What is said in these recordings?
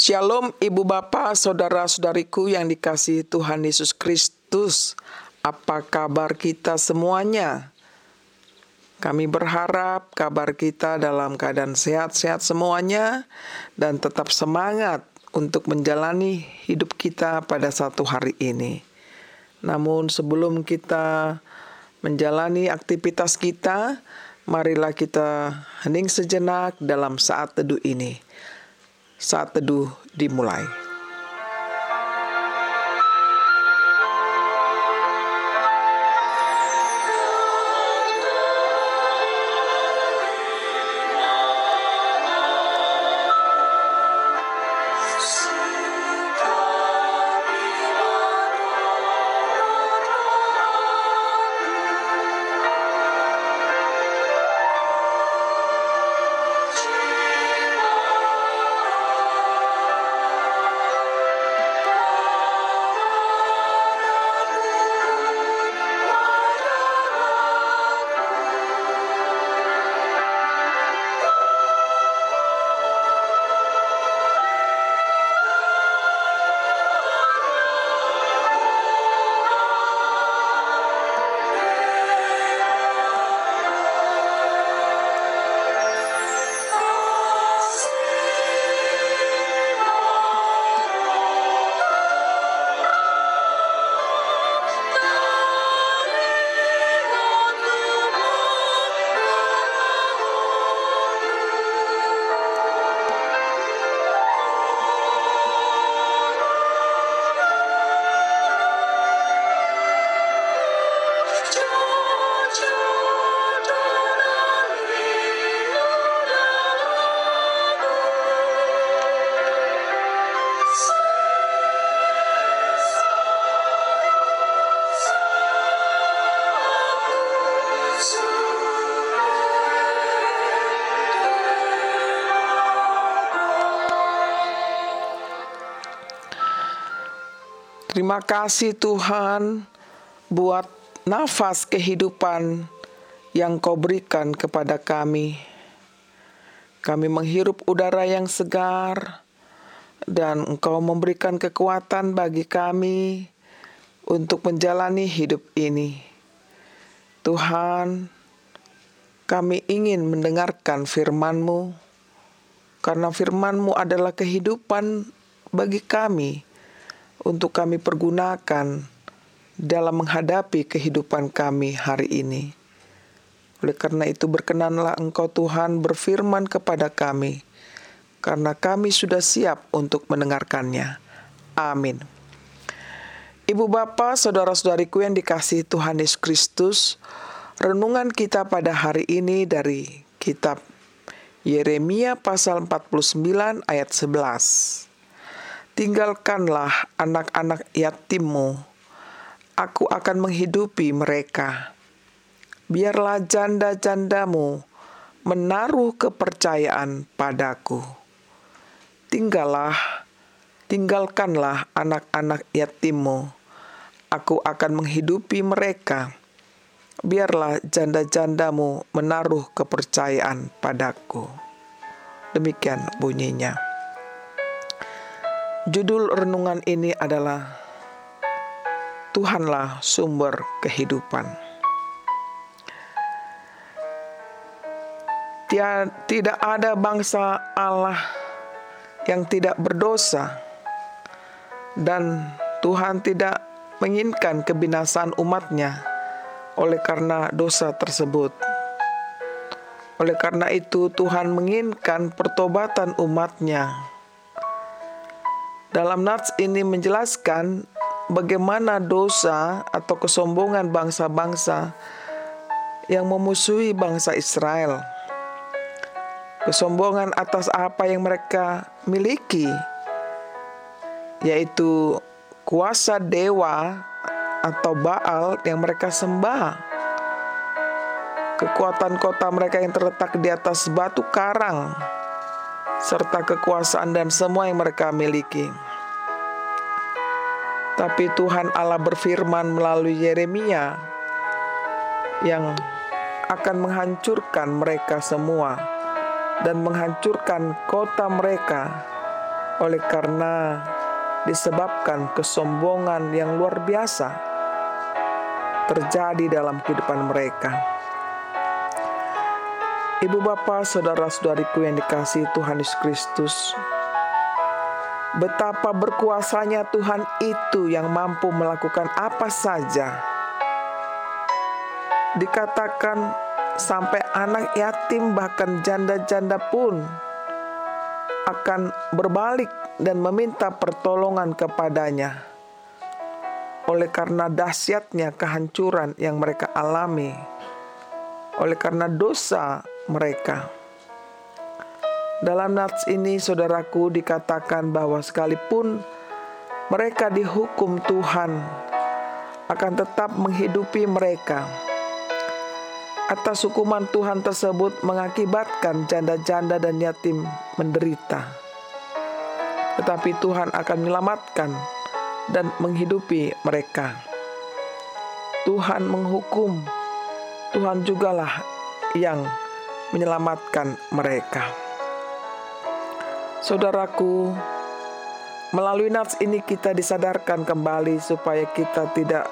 Shalom Ibu Bapak, Saudara-saudariku yang dikasihi Tuhan Yesus Kristus. Apa kabar kita semuanya? Kami berharap kabar kita dalam keadaan sehat-sehat semuanya dan tetap semangat untuk menjalani hidup kita pada satu hari ini. Namun sebelum kita menjalani aktivitas kita, marilah kita hening sejenak dalam saat teduh ini. Saat teduh dimulai. Terima kasih Tuhan buat nafas kehidupan yang kau berikan kepada kami. Kami menghirup udara yang segar dan engkau memberikan kekuatan bagi kami untuk menjalani hidup ini. Tuhan, kami ingin mendengarkan firman-Mu karena firman-Mu adalah kehidupan bagi kami untuk kami pergunakan dalam menghadapi kehidupan kami hari ini. Oleh karena itu berkenanlah Engkau Tuhan berfirman kepada kami, karena kami sudah siap untuk mendengarkannya. Amin. Ibu Bapak, saudara-saudariku yang dikasihi Tuhan Yesus Kristus, renungan kita pada hari ini dari kitab Yeremia pasal 49 ayat 11 tinggalkanlah anak-anak yatimmu. Aku akan menghidupi mereka. Biarlah janda-jandamu menaruh kepercayaan padaku. Tinggallah, tinggalkanlah anak-anak yatimmu. Aku akan menghidupi mereka. Biarlah janda-jandamu menaruh kepercayaan padaku. Demikian bunyinya. Judul renungan ini adalah Tuhanlah sumber kehidupan. Tidak ada bangsa Allah yang tidak berdosa, dan Tuhan tidak menginginkan kebinasaan umatnya oleh karena dosa tersebut. Oleh karena itu, Tuhan menginginkan pertobatan umatnya dalam nats ini menjelaskan bagaimana dosa atau kesombongan bangsa-bangsa yang memusuhi bangsa Israel. Kesombongan atas apa yang mereka miliki, yaitu kuasa dewa atau Baal yang mereka sembah. Kekuatan kota mereka yang terletak di atas batu karang serta kekuasaan dan semua yang mereka miliki. Tapi Tuhan Allah berfirman melalui Yeremia yang akan menghancurkan mereka semua dan menghancurkan kota mereka oleh karena disebabkan kesombongan yang luar biasa terjadi dalam kehidupan mereka. Ibu bapa, saudara-saudariku yang dikasih Tuhan Yesus Kristus, betapa berkuasanya Tuhan itu yang mampu melakukan apa saja. Dikatakan sampai anak yatim bahkan janda-janda pun akan berbalik dan meminta pertolongan kepadanya. Oleh karena dahsyatnya kehancuran yang mereka alami, oleh karena dosa mereka. Dalam nats ini, saudaraku, dikatakan bahwa sekalipun mereka dihukum Tuhan, akan tetap menghidupi mereka. Atas hukuman Tuhan tersebut mengakibatkan janda-janda dan yatim menderita. Tetapi Tuhan akan menyelamatkan dan menghidupi mereka. Tuhan menghukum, Tuhan jugalah yang menyelamatkan mereka. Saudaraku, melalui nats ini kita disadarkan kembali supaya kita tidak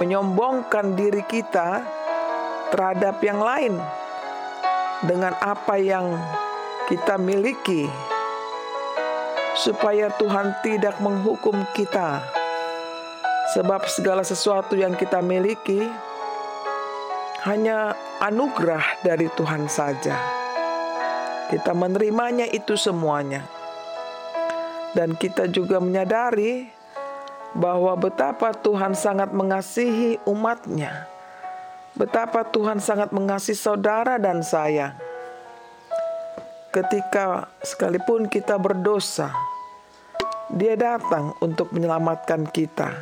menyombongkan diri kita terhadap yang lain dengan apa yang kita miliki, supaya Tuhan tidak menghukum kita, sebab segala sesuatu yang kita miliki hanya anugerah dari Tuhan saja. Kita menerimanya itu semuanya, dan kita juga menyadari bahwa betapa Tuhan sangat mengasihi umatnya Betapa Tuhan sangat mengasihi saudara dan saya. Ketika sekalipun kita berdosa, Dia datang untuk menyelamatkan kita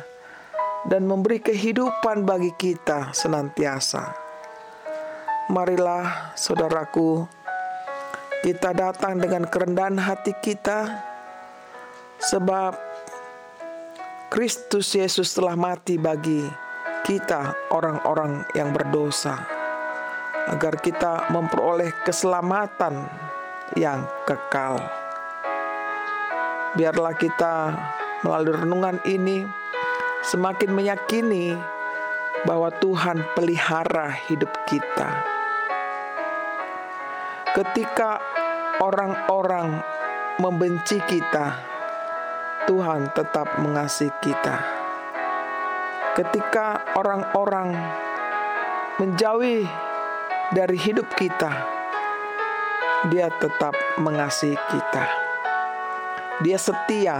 dan memberi kehidupan bagi kita senantiasa. Marilah, saudaraku, kita datang dengan kerendahan hati kita, sebab Kristus Yesus telah mati bagi kita orang-orang yang berdosa agar kita memperoleh keselamatan yang kekal. Biarlah kita melalui renungan ini semakin meyakini bahwa Tuhan pelihara hidup kita. Ketika orang-orang membenci kita, Tuhan tetap mengasihi kita ketika orang-orang menjauhi dari hidup kita, Dia tetap mengasihi kita. Dia setia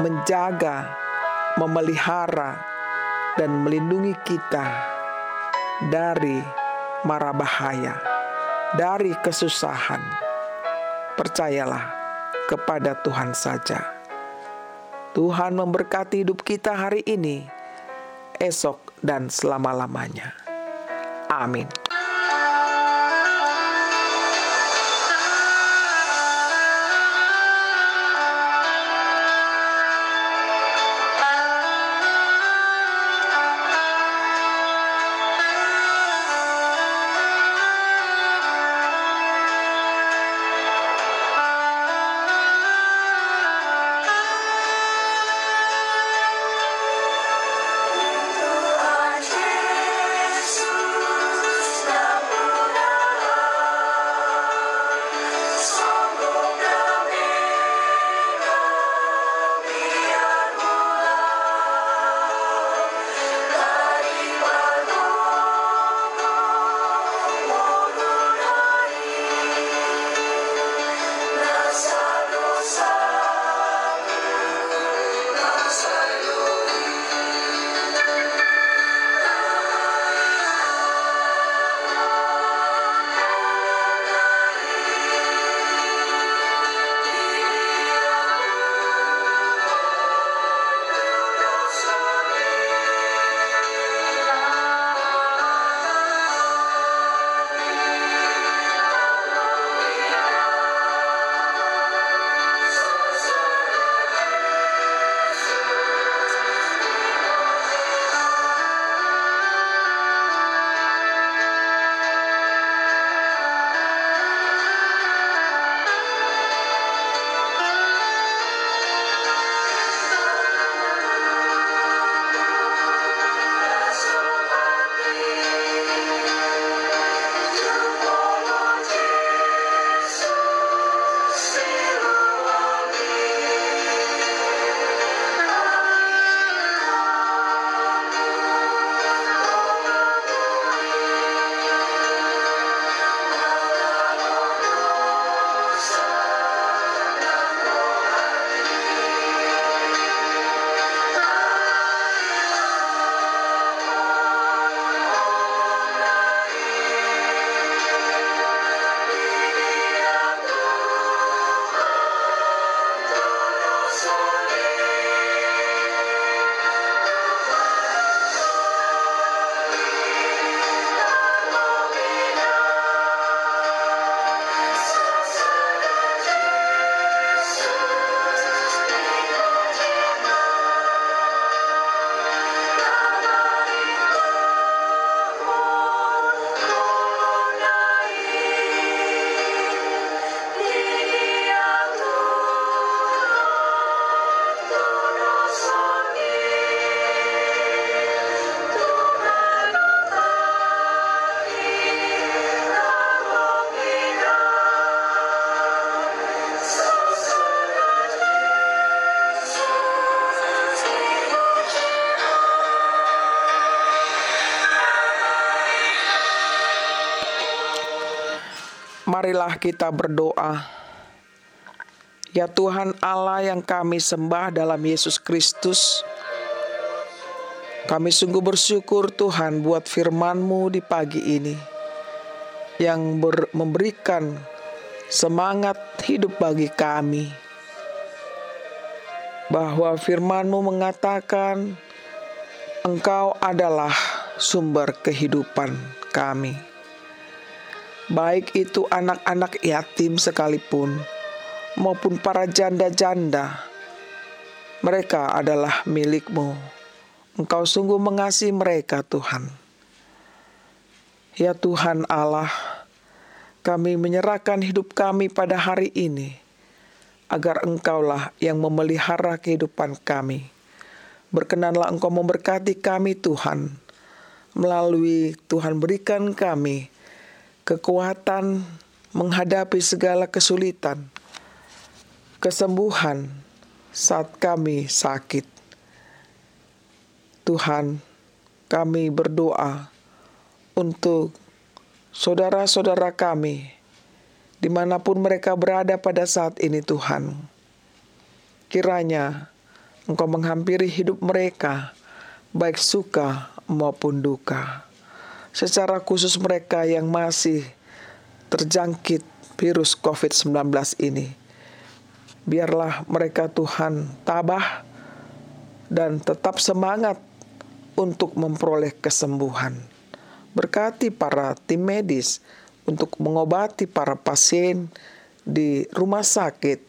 menjaga, memelihara, dan melindungi kita dari mara bahaya, dari kesusahan. Percayalah kepada Tuhan saja. Tuhan memberkati hidup kita hari ini, esok, dan selama-lamanya. Amin. Marilah kita berdoa. Ya Tuhan Allah yang kami sembah dalam Yesus Kristus, kami sungguh bersyukur Tuhan buat firman-Mu di pagi ini yang ber, memberikan semangat hidup bagi kami. Bahwa firman-Mu mengatakan Engkau adalah sumber kehidupan kami. Baik itu anak-anak yatim sekalipun maupun para janda-janda, mereka adalah milikmu. Engkau sungguh mengasihi mereka, Tuhan. Ya Tuhan Allah, kami menyerahkan hidup kami pada hari ini, agar Engkaulah yang memelihara kehidupan kami. Berkenanlah Engkau memberkati kami, Tuhan, melalui Tuhan berikan kami kekuatan menghadapi segala kesulitan, kesembuhan saat kami sakit Tuhan, kami berdoa untuk saudara-saudara kami, di mana pun mereka berada pada saat ini Tuhan. Kiranya Engkau menghampiri hidup mereka, baik suka maupun duka. Secara khusus mereka yang masih terjangkit virus COVID-19 ini. Biarlah mereka Tuhan tabah dan tetap semangat untuk memperoleh kesembuhan. Berkati para tim medis untuk mengobati para pasien di rumah sakit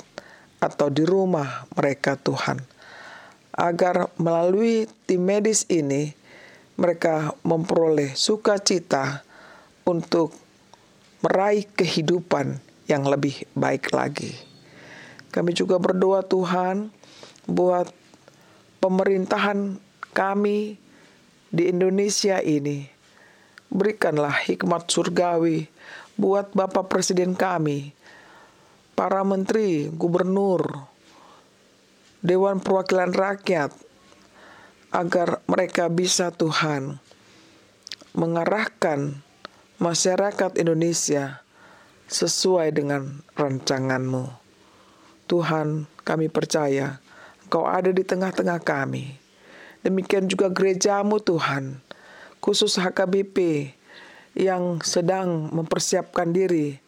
atau di rumah mereka Tuhan. Agar melalui tim medis ini mereka memperoleh sukacita untuk meraih kehidupan yang lebih baik lagi. Kami juga berdoa Tuhan buat pemerintahan kami di Indonesia ini. Berikanlah hikmat surgawi buat Bapak Presiden kami, para menteri, gubernur, Dewan Perwakilan Rakyat, agar mereka bisa Tuhan mengarahkan masyarakat Indonesia sesuai dengan rancanganmu. Tuhan, kami percaya Engkau ada di tengah-tengah kami. Demikian juga gerejamu Tuhan, khusus HKBP yang sedang mempersiapkan diri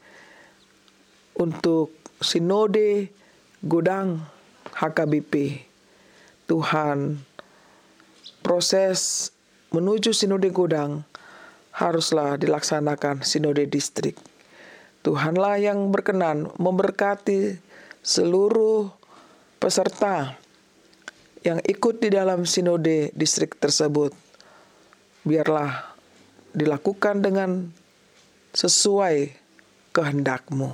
untuk sinode gudang HKBP. Tuhan, proses menuju sinode gudang haruslah dilaksanakan sinode distrik. Tuhanlah yang berkenan memberkati seluruh peserta yang ikut di dalam sinode distrik tersebut, biarlah dilakukan dengan sesuai kehendakmu.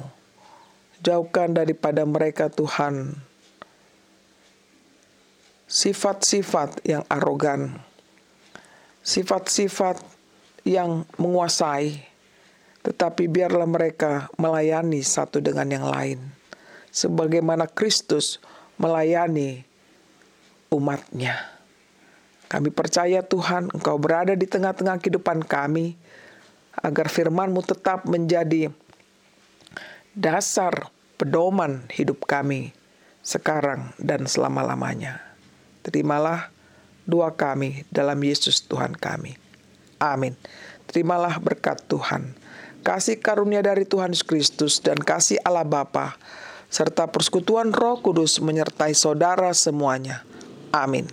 Jauhkan daripada mereka Tuhan sifat-sifat yang arogan, sifat-sifat yang menguasai, tetapi biarlah mereka melayani satu dengan yang lain, sebagaimana Kristus melayani umatnya. Kami percaya Tuhan Engkau berada di tengah-tengah kehidupan kami, agar firman-Mu tetap menjadi dasar pedoman hidup kami sekarang dan selama-lamanya. Terimalah doa kami dalam Yesus Tuhan kami. Amin. Terimalah berkat Tuhan. Kasih karunia dari Tuhan Yesus Kristus dan kasih Allah Bapa serta persekutuan Roh Kudus menyertai saudara semuanya. Amin.